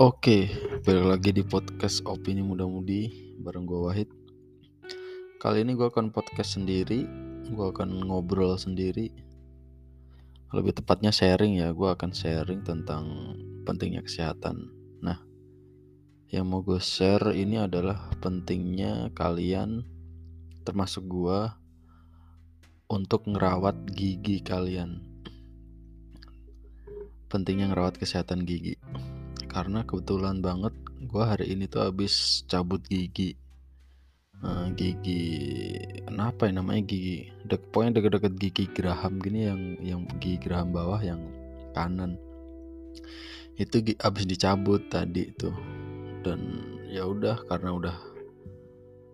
Oke, balik lagi di podcast Opini Muda Mudi bareng gue Wahid. Kali ini gue akan podcast sendiri, gue akan ngobrol sendiri. Lebih tepatnya sharing ya, gue akan sharing tentang pentingnya kesehatan. Nah, yang mau gue share ini adalah pentingnya kalian, termasuk gue, untuk ngerawat gigi kalian. Pentingnya ngerawat kesehatan gigi karena kebetulan banget gue hari ini tuh habis cabut gigi. Uh, gigi kenapa ya namanya gigi? Dek pokoknya deket-deket gigi geraham gini yang yang gigi geraham bawah yang kanan. Itu habis dicabut tadi tuh. Dan ya udah karena udah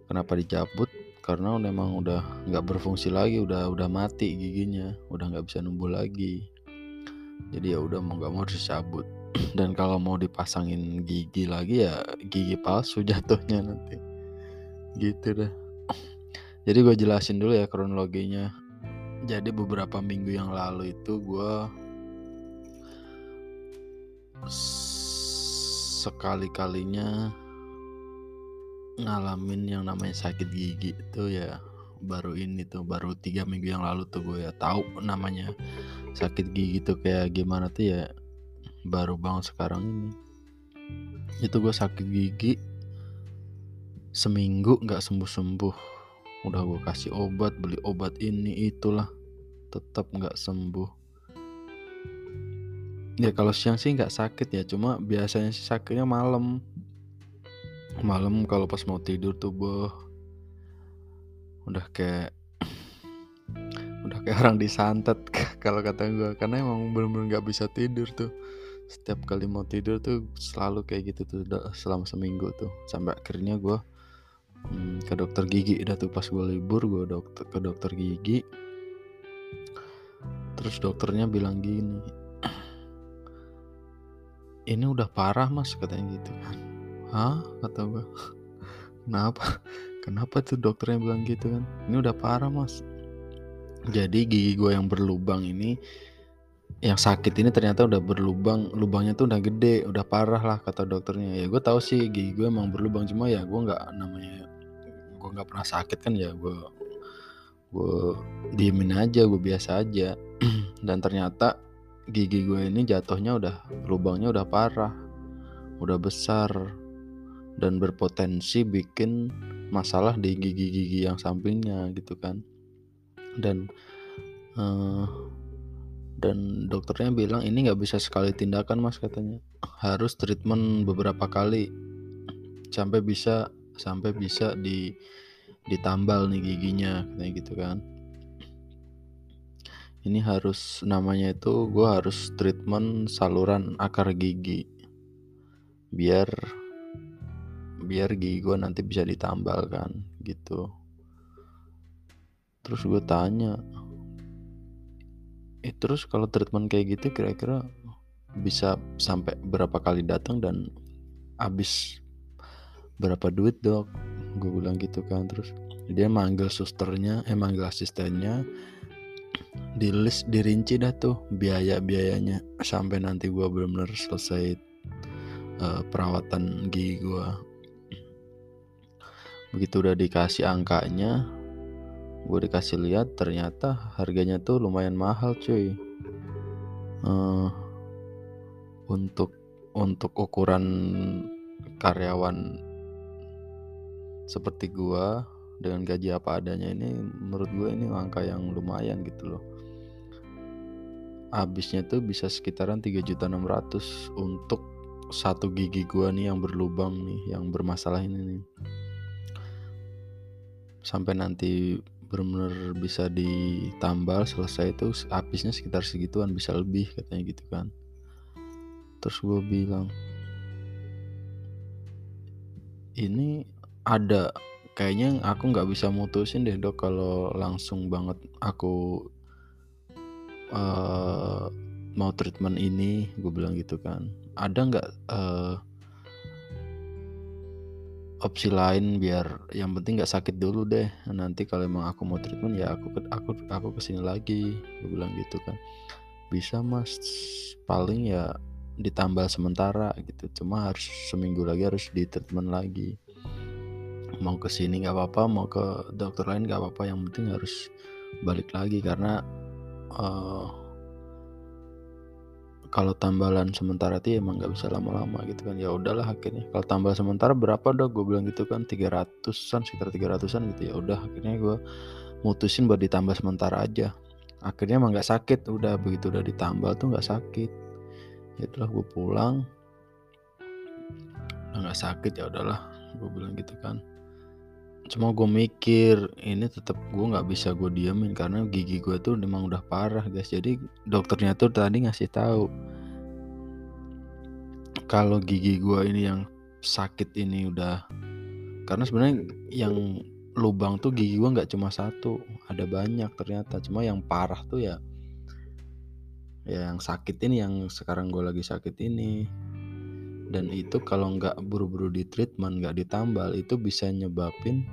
kenapa dicabut? Karena memang udah nggak berfungsi lagi udah udah mati giginya. Udah nggak bisa numbuh lagi. Jadi ya udah mau nggak mau harus dicabut dan kalau mau dipasangin gigi lagi ya gigi palsu jatuhnya nanti. Gitu deh jadi gue jelasin dulu ya kronologinya. Jadi beberapa minggu yang lalu itu gue sekali-kalinya ngalamin yang namanya sakit gigi itu ya. Baru ini tuh baru tiga minggu yang lalu tuh gue ya tahu namanya sakit gigi tuh kayak gimana tuh ya baru banget sekarang ini. Itu gue sakit gigi. Seminggu nggak sembuh sembuh udah gue kasih obat beli obat ini itulah. Tetap nggak sembuh. Ya kalau siang sih nggak sakit ya cuma biasanya sih sakitnya malam. Malam kalau pas mau tidur tuh boh. Udah kayak udah kayak orang disantet kalau kata gue karena emang bener-bener nggak bisa tidur tuh setiap kali mau tidur tuh selalu kayak gitu tuh selama seminggu tuh. Sampai akhirnya gue hmm, ke dokter gigi udah tuh. Pas gue libur gue dokter ke dokter gigi. Terus dokternya bilang gini ini udah parah mas katanya gitu kan. Hah? kata gue kenapa? Kenapa tuh dokternya bilang gitu kan? Ini udah parah mas. Jadi gigi gue yang berlubang ini yang sakit ini ternyata udah berlubang lubangnya tuh udah gede udah parah lah kata dokternya. Ya gue tahu sih gigi gue emang berlubang cuma ya gue nggak namanya gue nggak pernah sakit kan ya gue gue diemin aja gue biasa aja. Dan ternyata gigi gue ini jatuhnya udah lubangnya udah parah udah besar dan berpotensi bikin masalah di gigi-gigi yang sampingnya gitu kan. Dan uh, dan dokternya bilang ini nggak bisa sekali tindakan mas katanya. Harus treatment beberapa kali. Sampai bisa sampai bisa di ditambal nih giginya kayak gitu kan. Ini harus namanya itu gue harus treatment saluran akar gigi. Biar biar gigi gue nanti bisa ditambal kan gitu. Terus gue tanya eh, terus kalau treatment kayak gitu kira-kira bisa sampai berapa kali datang dan habis berapa duit dok? Gue bilang gitu kan terus dia manggil susternya eh manggil asistennya di list dirinci dah tuh biaya biayanya sampai nanti gue benar-benar selesai uh, perawatan gigi gue begitu udah dikasih angkanya gue dikasih lihat ternyata harganya tuh lumayan mahal cuy. Uh, untuk untuk ukuran karyawan seperti gue dengan gaji apa adanya ini menurut gue ini angka yang lumayan gitu loh. Habisnya tuh bisa sekitaran 3 juta 600 untuk satu gigi gue nih yang berlubang nih yang bermasalah ini nih. Sampai nanti benar-benar bisa ditambal selesai itu habisnya sekitar segituan bisa lebih katanya gitu kan. Terus gue bilang ini ada kayaknya aku nggak bisa mutusin deh dok kalau langsung banget aku uh, mau treatment ini gue bilang gitu kan. Ada nggak uh, opsi lain biar yang penting nggak sakit dulu deh. Nanti kalau emang aku mau treatment ya aku aku aku ke sini lagi. Gue bilang gitu kan. Bisa mas. Paling ya ditambal sementara gitu. Cuma harus seminggu lagi harus di treatment lagi. Mau ke sini nggak apa-apa mau ke dokter lain nggak apa-apa. Yang penting harus balik lagi karena uh, kalau tambalan sementara itu emang nggak bisa lama-lama gitu kan. Ya udahlah akhirnya. Kalau tambal sementara berapa dok? Gue bilang gitu kan 300an sekitar 300an gitu. Ya udah akhirnya gue mutusin buat ditambah sementara aja. Akhirnya emang nggak sakit. Udah begitu udah ditambal tuh nggak sakit. Ya itulah gue pulang. Nggak sakit ya udahlah. Gue bilang gitu kan cuma gue mikir ini tetap gue nggak bisa gue diamin karena gigi gue tuh memang udah parah guys. Jadi dokternya tuh tadi ngasih tahu kalau gigi gue ini yang sakit ini udah karena sebenarnya yang lubang tuh gigi gue nggak cuma satu ada banyak ternyata. Cuma yang parah tuh ya ya yang sakit ini yang sekarang gue lagi sakit ini. Dan itu kalau nggak buru-buru di treatment nggak ditambal itu bisa nyebabin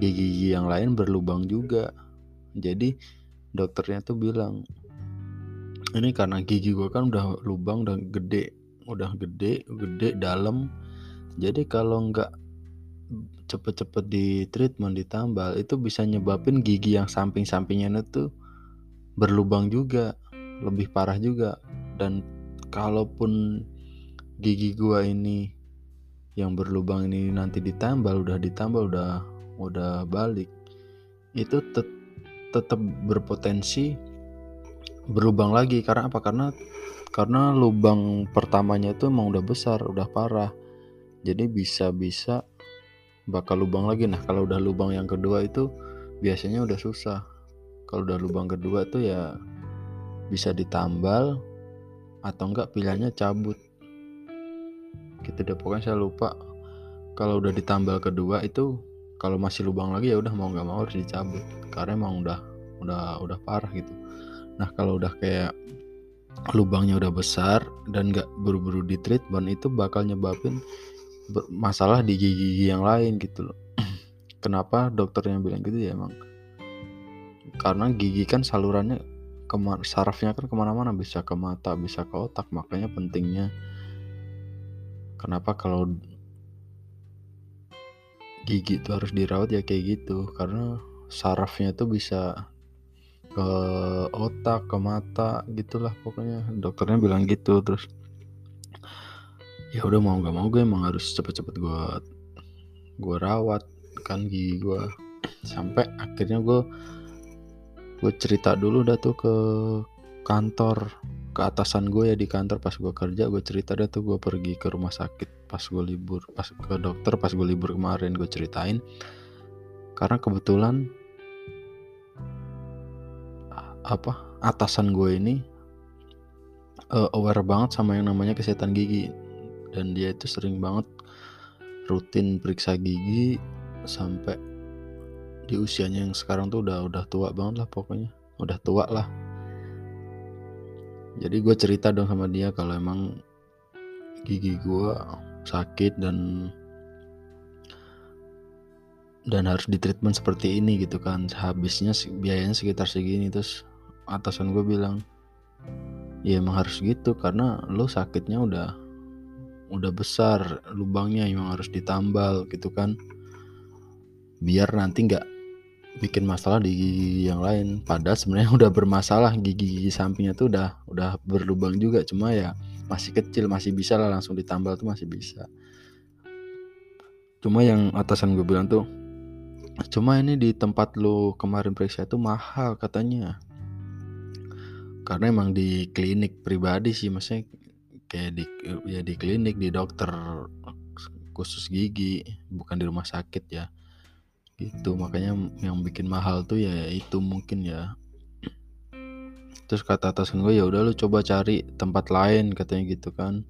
gigi-gigi yang lain berlubang juga. Jadi dokternya tuh bilang ini karena gigi gue kan udah lubang udah gede udah gede gede dalam. Jadi kalau nggak cepet-cepet di treatment ditambal itu bisa nyebabin gigi yang samping-sampingnya itu berlubang juga lebih parah juga. Dan kalaupun gigi gua ini yang berlubang ini nanti ditambal udah ditambal udah udah balik itu tet tetap berpotensi berlubang lagi. Karena apa? Karena karena lubang pertamanya itu emang udah besar udah parah. Jadi bisa-bisa bakal lubang lagi. Nah kalau udah lubang yang kedua itu biasanya udah susah. Kalau udah lubang kedua tuh ya bisa ditambal atau enggak pilihannya cabut. Gitu deh pokoknya saya lupa. Kalau udah ditambal kedua itu kalau masih lubang lagi ya udah mau nggak mau harus dicabut. Karena emang udah udah udah parah gitu. Nah kalau udah kayak lubangnya udah besar dan nggak buru-buru di treatment itu bakal nyebabin masalah di gigi-gigi yang lain gitu loh. Kenapa dokternya bilang gitu ya emang? Karena gigi kan salurannya sarafnya kan ke mana-mana bisa ke mata bisa ke otak makanya pentingnya kenapa kalau gigi itu harus dirawat ya kayak gitu. Karena sarafnya tuh bisa ke otak ke mata gitulah pokoknya. Dokternya bilang gitu terus ya udah mau gak mau gue emang harus cepet-cepet gue gue rawat kan gigi gue sampai akhirnya gue gue cerita dulu dah tuh ke kantor ke atasan gue ya di kantor. Pas gue kerja gue cerita dah tuh gue pergi ke rumah sakit pas gue libur pas ke dokter pas gue libur kemarin gue ceritain. Karena kebetulan apa atasan gue ini uh, aware banget sama yang namanya kesehatan gigi. Dan dia itu sering banget rutin periksa gigi sampai di usianya yang sekarang tuh udah udah tua banget lah pokoknya. Udah tua lah jadi gue cerita dong sama dia kalau emang gigi gue sakit dan dan harus ditreatment seperti ini gitu kan. Habisnya biayanya sekitar segini. Terus atasan gue bilang ya emang harus gitu karena lo sakitnya udah udah besar lubangnya emang harus ditambal gitu kan. Biar nanti nggak bikin masalah di gigi yang lain. Padahal sebenarnya udah bermasalah gigi-gigi sampingnya tuh udah udah berlubang juga. Cuma ya masih kecil masih bisa lah langsung ditambal tuh masih bisa. Cuma yang atasan gue bilang tuh cuma ini di tempat lo kemarin periksa itu mahal katanya. Karena emang di klinik pribadi sih maksudnya kayak di ya di klinik di dokter khusus gigi bukan di rumah sakit ya itu makanya yang bikin mahal tuh ya itu mungkin ya. Terus kata atasan gue ya udah lu coba cari tempat lain katanya gitu kan.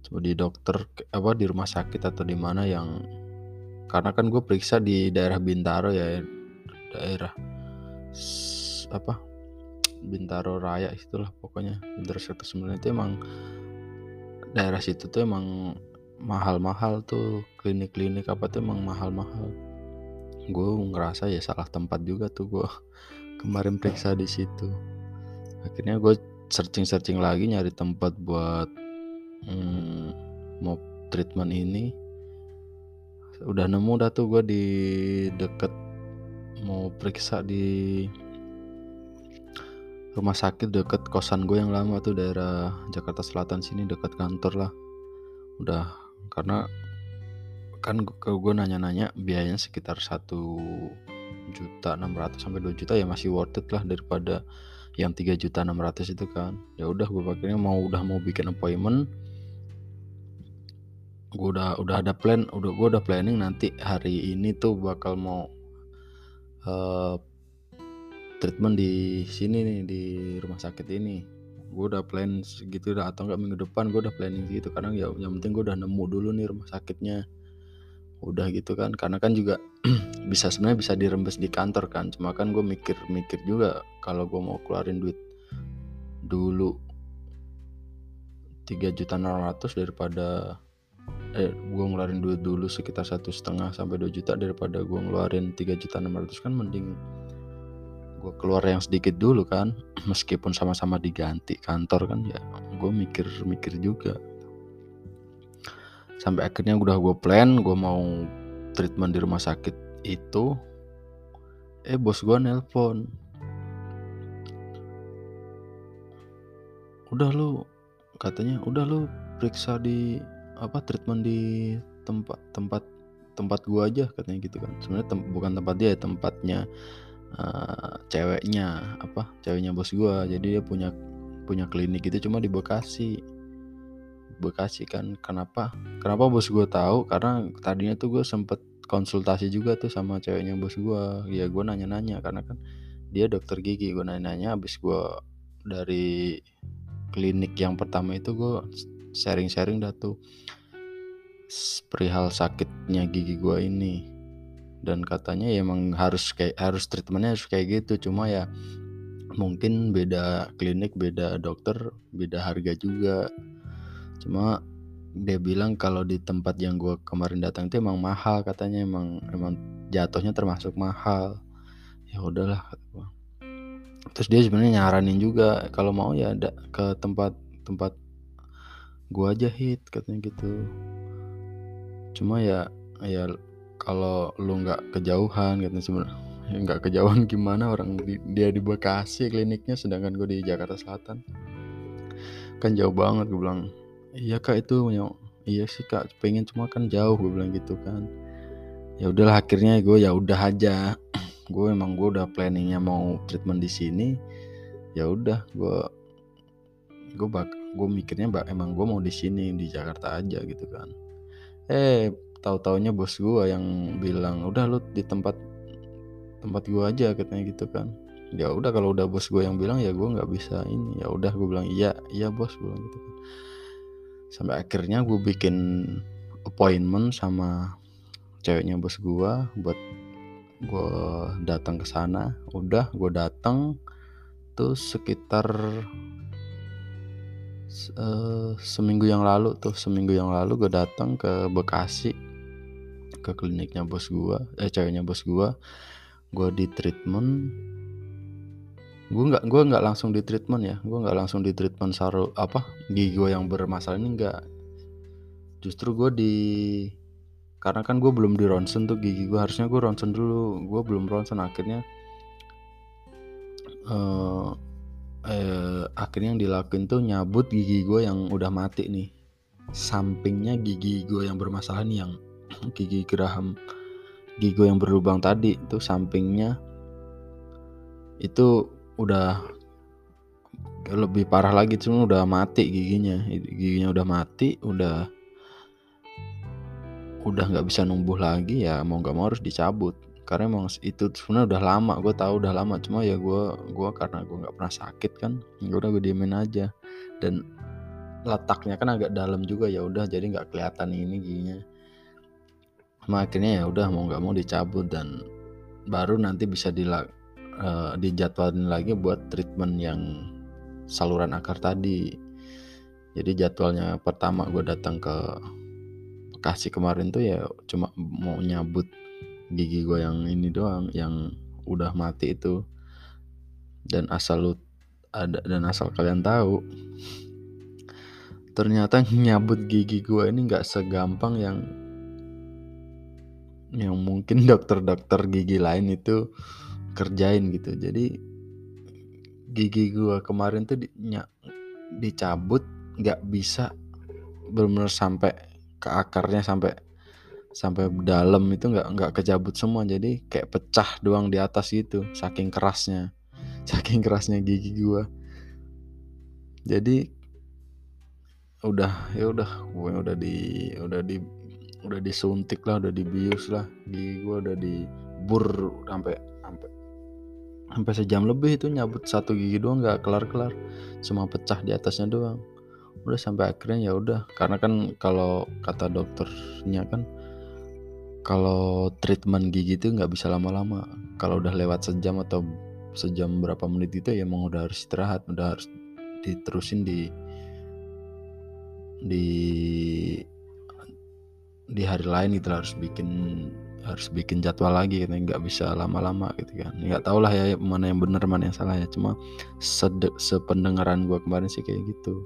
Coba di dokter apa di rumah sakit atau di mana yang karena kan gue periksa di daerah Bintaro ya daerah apa Bintaro Raya itulah pokoknya Bintaro Sektor 9 itu emang daerah situ tuh emang mahal-mahal tuh klinik-klinik apa tuh emang mahal-mahal gue ngerasa ya salah tempat juga tuh gue kemarin periksa di situ. Akhirnya gue searching searching lagi nyari tempat buat hmm, mau treatment ini. Udah nemu dah tuh gue di deket mau periksa di rumah sakit deket kosan gue yang lama tuh daerah Jakarta Selatan sini deket kantor lah. Udah karena kan ke gue nanya-nanya biayanya sekitar satu juta enam ratus sampai 2 juta ya masih worth it lah daripada yang 3 juta 600 itu kan. Ya udah gue pakainya mau udah mau bikin appointment gue udah udah ada plan udah gue udah planning nanti hari ini tuh bakal mau uh, treatment di sini nih di rumah sakit ini. Gue udah plan segitu dah atau enggak minggu depan gue udah planning gitu karena ya yang penting gue udah nemu dulu nih rumah sakitnya udah gitu kan karena kan juga bisa sebenarnya bisa dirembes di kantor kan. Cuma kan gue mikir-mikir juga kalau gue mau keluarin duit dulu 3 juta 600 daripada eh gue ngeluarin duit dulu sekitar satu setengah sampai 2 juta daripada gue ngeluarin 3 juta 600 kan mending gue keluar yang sedikit dulu kan. Meskipun sama-sama diganti kantor kan ya gue mikir-mikir juga sampai akhirnya udah gue plan gue mau treatment di rumah sakit itu eh bos gue nelpon. Udah lu katanya udah lu periksa di apa treatment di tempat tempat tempat gua aja katanya gitu kan. Sebenarnya tem bukan tempat dia tempatnya uh, ceweknya apa ceweknya bos gua. Jadi dia punya punya klinik itu cuma di Bekasi Bekasi kan. Kenapa? Kenapa bos gue tahu? Karena tadinya tuh gue sempet konsultasi juga tuh sama ceweknya bos gue ya gue nanya-nanya karena kan dia dokter gigi. Gue nanya-nanya abis gue dari klinik yang pertama itu gue sharing-sharing dah tuh perihal sakitnya gigi gue ini. Dan katanya ya emang harus kayak harus treatmentnya harus kayak gitu. Cuma ya mungkin beda klinik beda dokter beda harga juga cuma dia bilang kalau di tempat yang gue kemarin datang itu emang mahal katanya emang emang jatuhnya termasuk mahal. Ya udahlah terus dia sebenarnya nyaranin juga kalau mau ya ada ke tempat tempat gua aja hit katanya gitu. Cuma ya ya kalau lu nggak kejauhan katanya sebenarnya ya nggak kejauhan gimana orang di, dia di Bekasi kliniknya sedangkan gue di Jakarta Selatan. Kan jauh banget gue bilang iya kak itu iya sih kak pengen cuma kan jauh gue bilang gitu kan. Ya udahlah akhirnya gue ya udah aja. Gue emang gue udah planningnya mau treatment di sini. Ya udah gue gue bak gue mikirnya bak emang gue mau di sini di Jakarta aja gitu kan. Eh tahu taunya bos gue yang bilang udah lu di tempat tempat gue aja katanya gitu kan. Ya udah kalau udah bos gue yang bilang ya gue nggak bisa ini. Ya udah gue bilang iya iya bos gue bilang gitu kan sampai akhirnya gue bikin appointment sama ceweknya bos gue buat gue datang ke sana. Udah gue datang tuh sekitar uh, seminggu yang lalu tuh seminggu yang lalu gue datang ke Bekasi ke kliniknya bos gue eh ceweknya bos gue gue di treatment gue nggak gue nggak langsung di treatment ya. Gue nggak langsung di treatment saru apa gigi gue yang bermasalah ini nggak. Justru gue di karena kan gue belum di ronsen tuh gigi gue harusnya gue ronsen dulu. Gue belum ronsen akhirnya uh, eh, akhirnya yang dilakuin tuh nyabut gigi gue yang udah mati nih. Sampingnya gigi gue yang bermasalah nih yang gigi geraham gigi gue yang berlubang tadi tuh sampingnya itu udah lebih parah lagi cuma udah mati giginya. Giginya udah mati udah udah nggak bisa numbuh lagi ya mau nggak mau harus dicabut. Karena emang itu sebenarnya udah lama gue tahu udah lama. Cuma ya gue gua karena gue nggak pernah sakit kan ya udah gue diemin aja. Dan letaknya kan agak dalam juga ya udah jadi nggak kelihatan ini giginya. Cuma akhirnya ya udah mau nggak mau dicabut dan baru nanti bisa dilak uh, dijadwalin lagi buat treatment yang saluran akar tadi. Jadi jadwalnya pertama gue datang ke Bekasi kemarin tuh ya cuma mau nyabut gigi gue yang ini doang yang udah mati itu. Dan asal lu ada dan asal kalian tahu ternyata nyabut gigi gue ini nggak segampang yang yang mungkin dokter-dokter gigi lain itu kerjain gitu. Jadi gigi gue kemarin tuh di, dicabut nggak bisa benar-benar sampai ke akarnya sampai sampai dalam itu nggak nggak kecabut semua. Jadi kayak pecah doang di atas gitu saking kerasnya saking kerasnya gigi gue jadi udah ya udah gue udah di udah di udah disuntik lah udah dibius lah. Gigi gue udah dibur sampai sampai sejam lebih itu nyabut satu gigi doang nggak kelar kelar cuma pecah di atasnya doang. Udah sampai akhirnya ya udah. Karena kan kalau kata dokternya kan kalau treatment gigi itu nggak bisa lama-lama. Kalau udah lewat sejam atau sejam berapa menit itu ya emang udah harus istirahat udah harus diterusin di di di hari lain itu harus bikin harus bikin jadwal lagi gitu nggak bisa lama-lama gitu kan. Nggak tau lah ya mana yang benar mana yang salah ya. Cuma sede, sependengaran gue kemarin sih kayak gitu.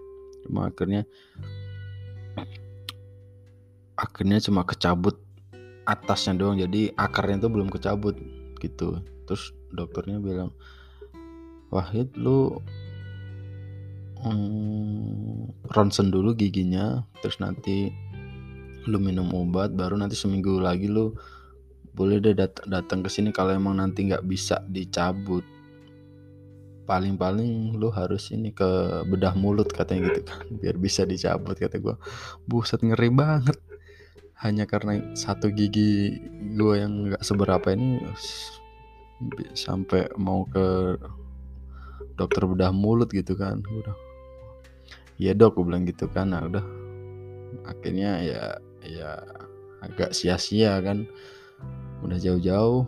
Cuma akhirnya akhirnya cuma kecabut atasnya doang. Jadi akarnya tuh belum kecabut gitu. Terus dokternya bilang Wahid lu hmm, ronsen dulu giginya terus nanti lu minum obat baru nanti seminggu lagi lu boleh deh dat datang ke sini kalau emang nanti nggak bisa dicabut. Paling-paling lu harus ini ke bedah mulut katanya gitu kan biar bisa dicabut kata gue buset ngeri banget. Hanya karena satu gigi gue yang nggak seberapa ini sampai mau ke dokter bedah mulut gitu kan udah. Iya dok gue bilang gitu kan nah udah. Akhirnya ya ya agak sia-sia kan udah jauh-jauh.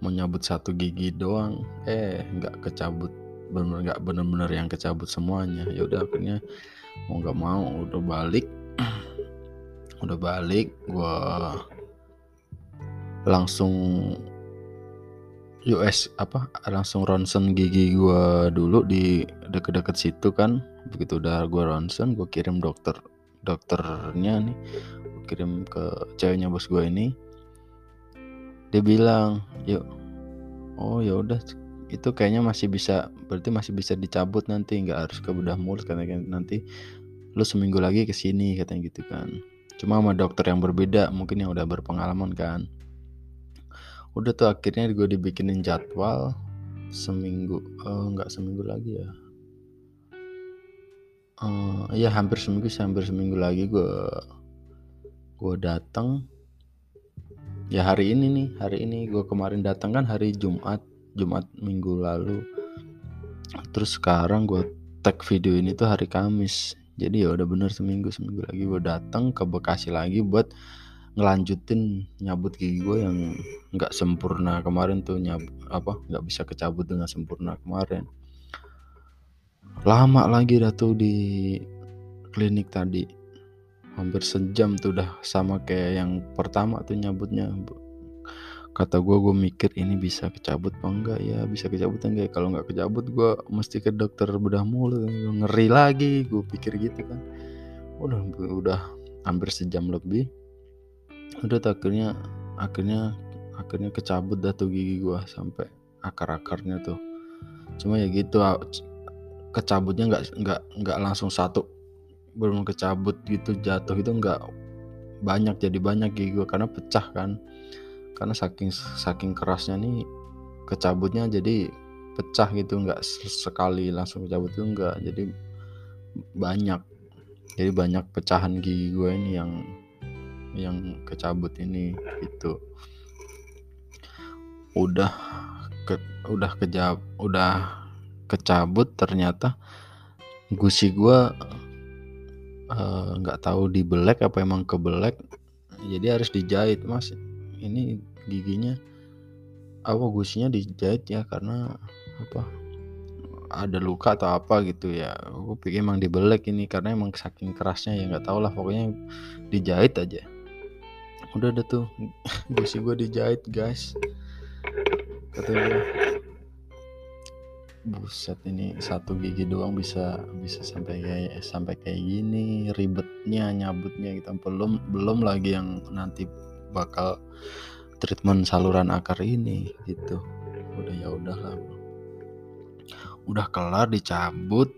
Mau nyabut satu gigi doang. Eh nggak kecabut. Bener nggak bener-bener yang kecabut semuanya. Ya udah akhirnya mau nggak mau udah balik. Udah balik gue langsung US apa langsung ronsen gigi gue dulu di deket-deket situ kan. Begitu udah gue ronsen gue kirim dokter dokternya nih kirim ke ceweknya bos gue ini dia bilang yuk. Oh ya udah itu kayaknya masih bisa berarti masih bisa dicabut nanti nggak harus ke bedah mulut karena nanti lu seminggu lagi ke sini katanya gitu kan. Cuma sama dokter yang berbeda mungkin yang udah berpengalaman kan. Udah tuh akhirnya gue dibikinin jadwal seminggu uh, nggak seminggu lagi ya. Uh, ya hampir seminggu hampir seminggu lagi gue gue datang ya hari ini nih hari ini gue kemarin datang kan hari Jumat Jumat minggu lalu. Terus sekarang gue tag video ini tuh hari Kamis. Jadi ya udah bener seminggu seminggu lagi gue datang ke Bekasi lagi buat ngelanjutin nyabut gigi gue yang nggak sempurna kemarin tuh nyab apa nggak bisa kecabut dengan sempurna kemarin. Lama lagi dah tuh di klinik tadi hampir sejam tuh udah sama kayak yang pertama tuh nyabutnya. Kata gue gue mikir ini bisa kecabut apa enggak ya bisa kecabut enggak ya? Kalau nggak kecabut gue mesti ke dokter bedah mulut. Ngeri lagi gue pikir gitu kan. Udah udah hampir sejam lebih. Udah akhirnya akhirnya akhirnya kecabut dah tuh gigi gua sampai akar-akarnya tuh. Cuma ya gitu kecabutnya nggak nggak nggak langsung satu belum kecabut gitu jatuh itu nggak banyak jadi banyak gigi gua karena pecah kan. Karena saking saking kerasnya nih kecabutnya jadi pecah gitu nggak sekali langsung kecabut itu enggak jadi banyak. Jadi banyak pecahan gigi gue ini yang yang kecabut ini itu udah ke, udah kejab udah kecabut ternyata gusi gua eh, nggak uh, tahu dibelek apa emang kebelek jadi harus dijahit mas. Ini giginya apa gusinya dijahit ya karena apa ada luka atau apa gitu ya. Gue pikir emang dibelek ini karena emang saking kerasnya ya nggak tau lah pokoknya dijahit aja. Udah ada tuh. Gusi gue dijahit guys. Katanya buset ini satu gigi doang bisa bisa sampai kayak sampai kayak gini ribetnya nyabutnya gitu. Belum belum lagi yang nanti bakal treatment saluran akar ini gitu. Udah ya udahlah. Udah kelar dicabut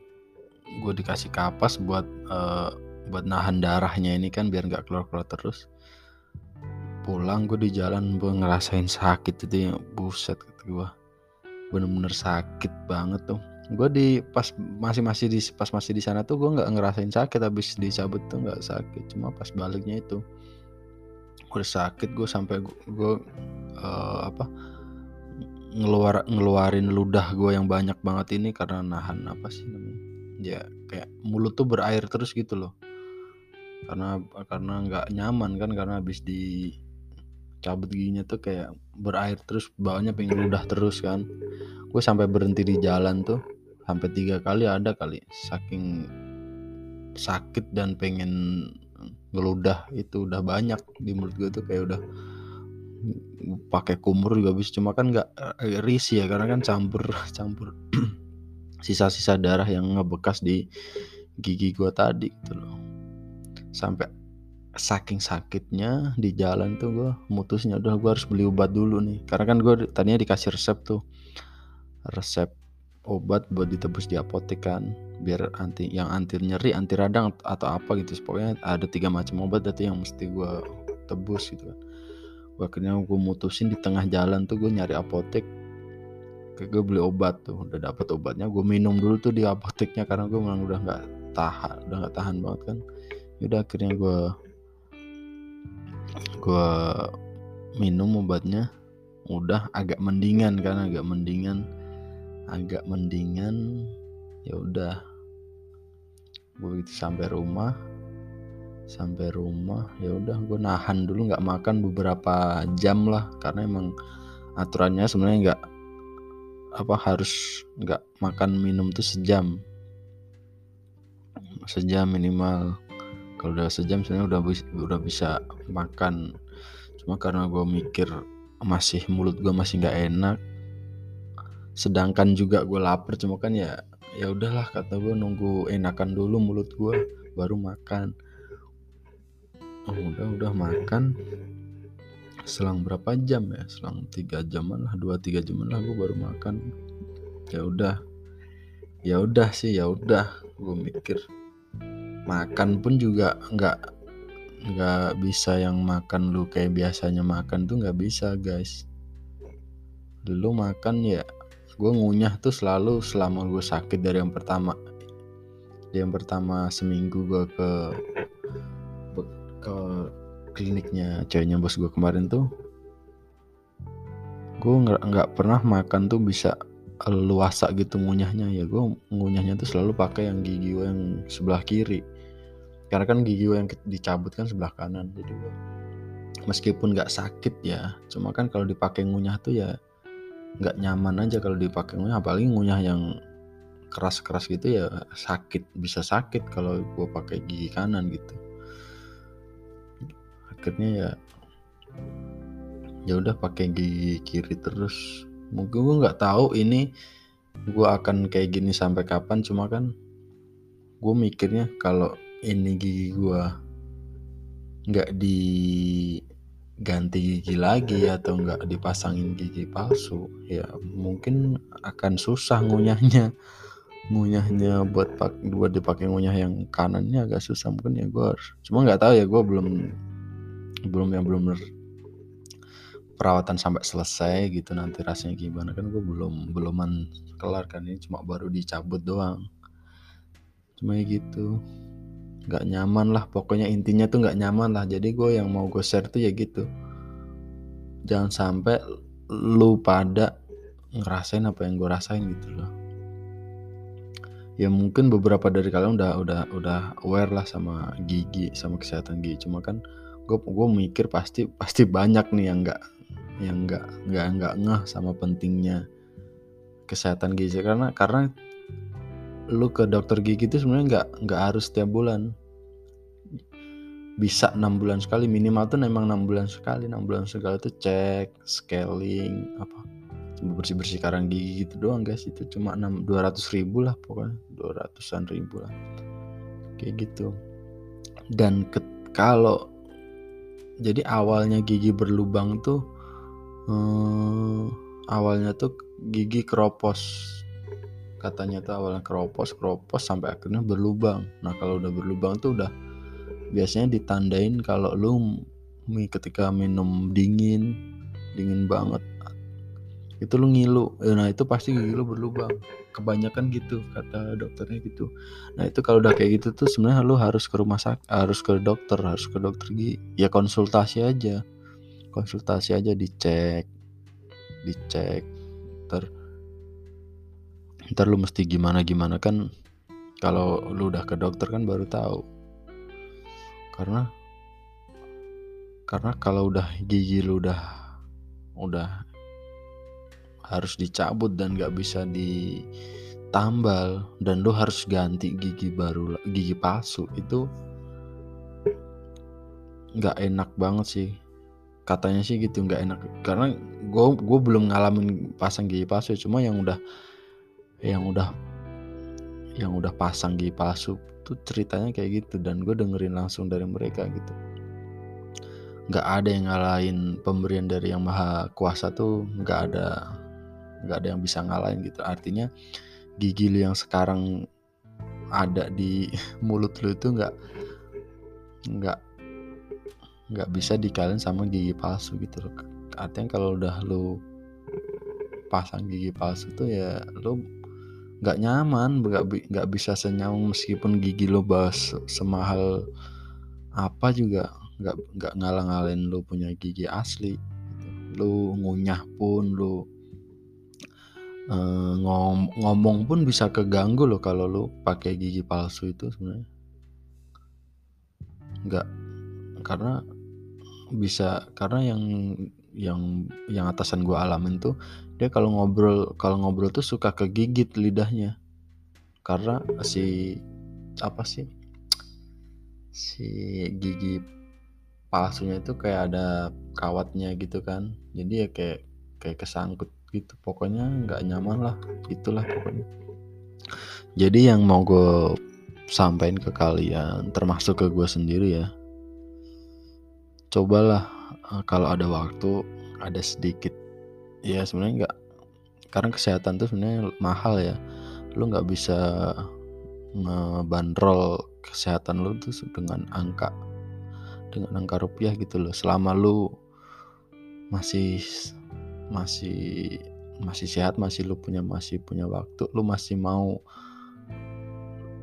gue dikasih kapas buat uh, buat nahan darahnya ini kan biar nggak keluar keluar terus. Pulang gue di jalan gue ngerasain sakit itu ya buset kata gue bener-bener sakit banget tuh. Gue di pas masih masih di pas masih di sana tuh gue nggak ngerasain sakit habis dicabut tuh nggak sakit. Cuma pas baliknya itu gue sakit gue sampai gue uh, apa ngeluar ngeluarin ludah gue yang banyak banget ini karena nahan apa sih namanya ya kayak mulut tuh berair terus gitu loh. Karena karena nggak nyaman kan karena habis di cabut giginya tuh kayak berair terus bawahnya pengen ludah terus kan. Gue sampai berhenti di jalan tuh sampai tiga kali ada kali saking sakit dan pengen ngeludah itu udah banyak di mulut gue tuh kayak udah pakai kumur juga bisa cuma kan nggak eh, risi ya karena kan campur campur sisa-sisa darah yang ngebekas di gigi gue tadi gitu loh. Sampai saking sakitnya di jalan tuh gue mutusnya udah gue harus beli obat dulu nih. Karena kan gue tadinya dikasih resep tuh resep obat buat ditebus di apotek kan biar anti yang anti nyeri anti radang atau apa gitu. Pokoknya ada tiga macam obat itu yang mesti gue tebus gitu kan. Akhirnya gue mutusin di tengah jalan tuh gue nyari apotek gue beli obat tuh. Udah dapet obatnya gue minum dulu tuh di apoteknya karena gue memang udah nggak tahan udah nggak tahan banget kan. Udah akhirnya gue gue minum obatnya udah agak mendingan kan agak mendingan agak mendingan ya udah. Gue gitu sampai rumah sampai rumah ya udah gue nahan dulu nggak makan beberapa jam lah karena emang aturannya sebenarnya nggak apa harus nggak makan minum tuh sejam. Sejam minimal kalau udah sejam sebenarnya udah udah bisa makan. Cuma karena gue mikir masih mulut gue masih nggak enak sedangkan juga gue lapar cuma kan ya ya udahlah kata gue nunggu enakan dulu mulut gue baru makan. Oh, udah udah makan selang berapa jam ya? Selang tiga jaman lah dua tiga jaman lah gue baru makan. Ya udah ya udah sih ya udah gue mikir makan pun juga nggak nggak bisa yang makan lu kayak biasanya makan tuh nggak bisa guys. Lu makan ya gue ngunyah tuh selalu selama gue sakit dari yang pertama. Yang pertama seminggu gue ke ke kliniknya ceweknya bos gue kemarin tuh gue nggak nggak pernah makan tuh bisa luasa gitu ngunyahnya. Ya gue ngunyahnya tuh selalu pakai yang gigi gue yang sebelah kiri karena kan gigi gue yang dicabut kan sebelah kanan jadi gue meskipun nggak sakit ya cuma kan kalau dipakai ngunyah tuh ya nggak nyaman aja kalau dipakai ngunyah apalagi ngunyah yang keras-keras gitu ya sakit bisa sakit kalau gue pakai gigi kanan gitu. Akhirnya ya ya udah pakai gigi kiri terus. Mungkin gue nggak tahu ini gue akan kayak gini sampai kapan cuma kan gue mikirnya kalau ini gigi gua nggak diganti gigi lagi atau nggak dipasangin gigi palsu ya mungkin akan susah ngunyahnya. Ngunyahnya buat pak buat dipakai ngunyah yang kanannya agak susah mungkin ya gue cuma nggak tahu ya gue belum belum yang belum perawatan sampai selesai gitu nanti rasanya gimana. Kan gue belum beluman kelar kan ini cuma baru dicabut doang. Cuma gitu nggak nyaman lah. Pokoknya intinya tuh nggak nyaman lah. Jadi gue yang mau gue share tuh ya gitu. Jangan sampai lu pada ngerasain apa yang gue rasain gitu loh. Ya mungkin beberapa dari kalian udah udah udah aware lah sama gigi sama kesehatan gigi. Cuma kan gue gue mikir pasti pasti banyak nih yang nggak yang nggak nggak nggak ngeh sama pentingnya kesehatan gizi. Karena karena lu ke dokter gigi itu sebenarnya nggak nggak harus setiap bulan. Bisa enam bulan sekali minimal tuh memang enam bulan sekali. Enam bulan sekali tuh cek scaling apa bersih bersih karang gigi gitu doang guys. Itu cuma enam dua ratus ribu lah pokoknya. Dua ratusan ribu lah. Kayak gitu. Dan ke, kalau jadi awalnya gigi berlubang tuh eh, awalnya tuh gigi keropos katanya tuh awalnya keropos keropos sampai akhirnya berlubang. Nah kalau udah berlubang tuh udah biasanya ditandain kalau lu ketika minum dingin dingin banget itu lu ngilu. Ya, nah itu pasti gigi lu berlubang. Kebanyakan gitu kata dokternya gitu. Nah itu kalau udah kayak gitu tuh sebenarnya lu harus ke rumah sakit harus ke dokter harus ke dokter gigi ya konsultasi aja. Konsultasi aja dicek dicek ter ntar lu mesti gimana gimana. Kan kalau lu udah ke dokter kan baru tahu. Karena karena kalau udah gigi lu udah udah harus dicabut dan gak bisa ditambal dan lu harus ganti gigi baru gigi palsu itu nggak enak banget sih. Katanya sih gitu nggak enak. Karena gue belum ngalamin pasang gigi palsu cuma yang udah yang udah yang udah pasang gigi palsu tuh ceritanya kayak gitu dan gue dengerin langsung dari mereka gitu. Nggak ada yang ngalahin pemberian dari yang maha kuasa tuh nggak ada nggak ada yang bisa ngalahin gitu. Artinya gigi lu yang sekarang ada di mulut lu itu nggak nggak nggak bisa dikaliin sama gigi palsu gitu loh. Artinya kalau udah lu pasang gigi palsu tuh ya lu nggak nyaman nggak nggak bisa senyum meskipun gigi lo bahas semahal apa juga nggak nggak ngalang-ngalain lu punya gigi asli gitu. lu ngunyah pun lu uh, ngom ngomong pun bisa keganggu loh kalau lu pakai gigi palsu itu sebenarnya nggak karena bisa karena yang yang yang atasan gue alamin tuh dia kalau ngobrol kalau ngobrol tuh suka kegigit lidahnya. Karena si apa sih si gigi palsunya itu kayak ada kawatnya gitu kan. Jadi ya kayak kayak kesangkut gitu. Pokoknya nggak nyaman lah itulah pokoknya. Jadi yang mau gue sampaikan ke kalian termasuk ke gue sendiri ya cobalah eh, kalau ada waktu ada sedikit ya sebenarnya nggak. Karena kesehatan tuh sebenarnya mahal ya. Lu nggak bisa ngebandrol kesehatan lu tuh dengan angka dengan angka rupiah gitu loh. Selama lu masih masih masih sehat masih lu punya masih punya waktu lu masih mau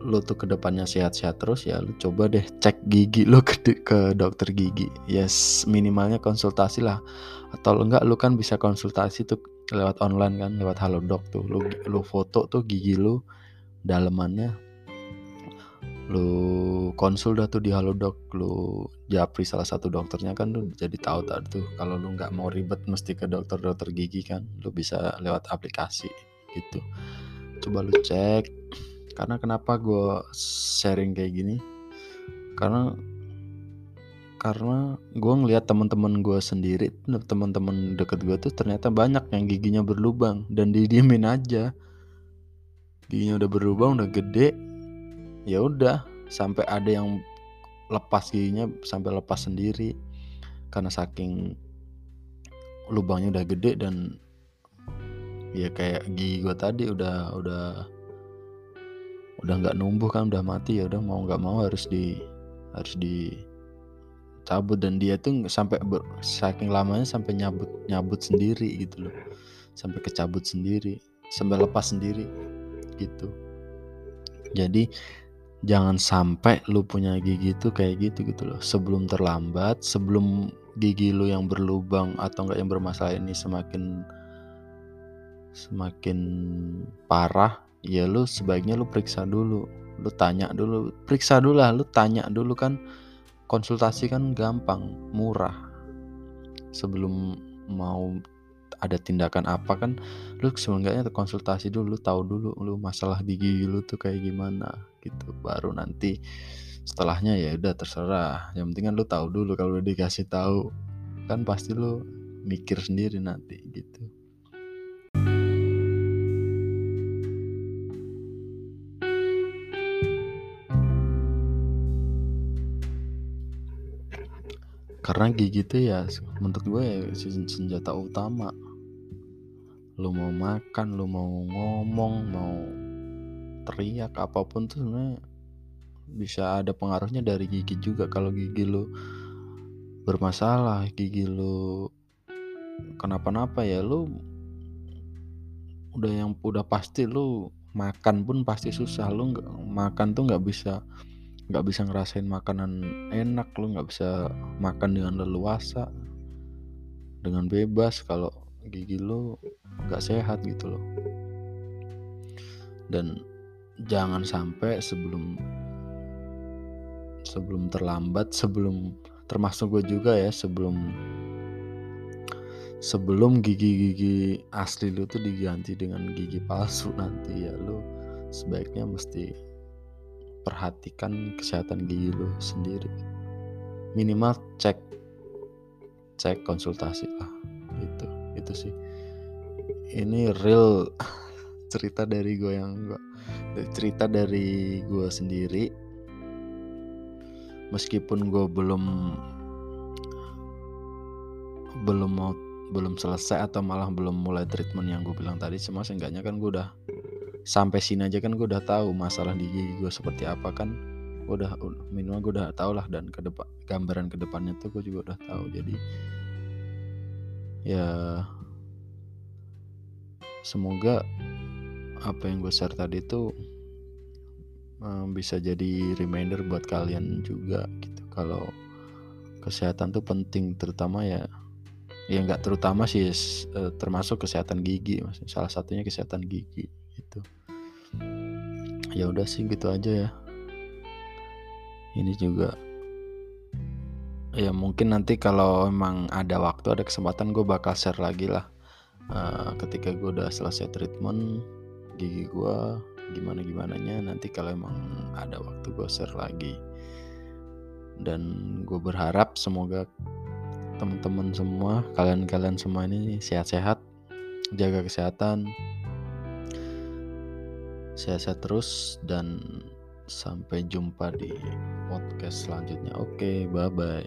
lu tuh ke depannya sehat-sehat terus ya lu coba deh cek gigi lu ke, ke dokter gigi. Yes minimalnya konsultasi lah. Atau enggak lu kan bisa konsultasi tuh lewat online kan lewat halodoc tuh. Lu lu foto tuh gigi lu dalemannya. Lu konsul dah tuh di halodoc lu japri salah satu dokternya kan lu jadi tahu tak tuh. Kalau lu nggak mau ribet mesti ke dokter dokter gigi kan. Lu bisa lewat aplikasi gitu. Coba lu cek karena kenapa gue sharing kayak gini? Karena karena gue ngelihat teman-teman gue sendiri teman-teman deket gue tuh ternyata banyak yang giginya berlubang dan didiemin aja. Giginya udah berlubang udah gede ya udah sampai ada yang lepas giginya sampai lepas sendiri. Karena saking lubangnya udah gede dan ya kayak gigi gue tadi udah udah udah nggak numbuh kan udah mati ya udah mau nggak mau harus di harus dicabut dan dia tuh sampai ber, saking lamanya sampai nyabut nyabut sendiri gitu loh. Sampai kecabut sendiri sampai lepas sendiri gitu. Jadi jangan sampai lu punya gigi itu kayak gitu gitu loh. Sebelum terlambat sebelum gigi lu yang berlubang atau enggak yang bermasalah ini semakin semakin parah ya lu sebaiknya lu periksa dulu. Lu tanya dulu. Periksa dulu lah lu tanya dulu kan. Konsultasi kan gampang murah. Sebelum mau ada tindakan apa kan lu sebenarnya konsultasi dulu lu tahu dulu lu masalah gigi lu tuh kayak gimana gitu. Baru nanti setelahnya ya udah terserah. Yang penting kan lu tahu dulu kalau udah dikasih tahu kan pasti lu mikir sendiri nanti gitu karena gigi itu ya menurut gue ya senjata utama. Lu mau makan lu mau ngomong mau teriak apa pun tuh sebenarnya bisa ada pengaruhnya dari gigi juga. Kalau gigi lu bermasalah gigi lu kenapa-napa ya lu udah yang udah pasti lu makan pun pasti susah. Lu nggak makan tuh nggak bisa nggak bisa ngerasain makanan enak lu nggak bisa makan dengan leluasa dengan bebas kalau gigi lu nggak sehat gitu loh. Dan jangan sampai sebelum sebelum terlambat sebelum termasuk gue juga ya sebelum sebelum gigi-gigi asli lu tuh diganti dengan gigi palsu nanti ya lu sebaiknya mesti perhatikan kesehatan gigi lu sendiri. Minimal cek cek konsultasi lah itu itu sih. Ini real cerita dari gue yang gua cerita dari gue sendiri. Meskipun gue belum belum mau belum selesai atau malah belum mulai treatment yang gue bilang tadi cuma seenggaknya kan gue udah sampai sini aja kan gue udah tahu masalah di gigi gue seperti apa kan. Gue udah minimal gue udah tahu lah dan ke depan gambaran ke depannya tuh gue juga udah tahu. Jadi ya semoga apa yang gue share tadi tuh um, bisa jadi reminder buat kalian juga gitu. Kalau kesehatan tuh penting terutama ya ya nggak terutama sih eh, termasuk kesehatan gigi salah satunya kesehatan gigi gitu. Ya udah sih gitu aja ya. Ini juga ya mungkin nanti kalau emang ada waktu ada kesempatan gue bakal share lagi lah. Uh, ketika gue udah selesai treatment gigi gue gimana gimana nya nanti kalau emang ada waktu gue share lagi. Dan gue berharap semoga teman-teman semua kalian-kalian semua ini sehat-sehat jaga kesehatan sehat-sehat terus dan sampai jumpa di podcast selanjutnya. Oke, okay, bye bye.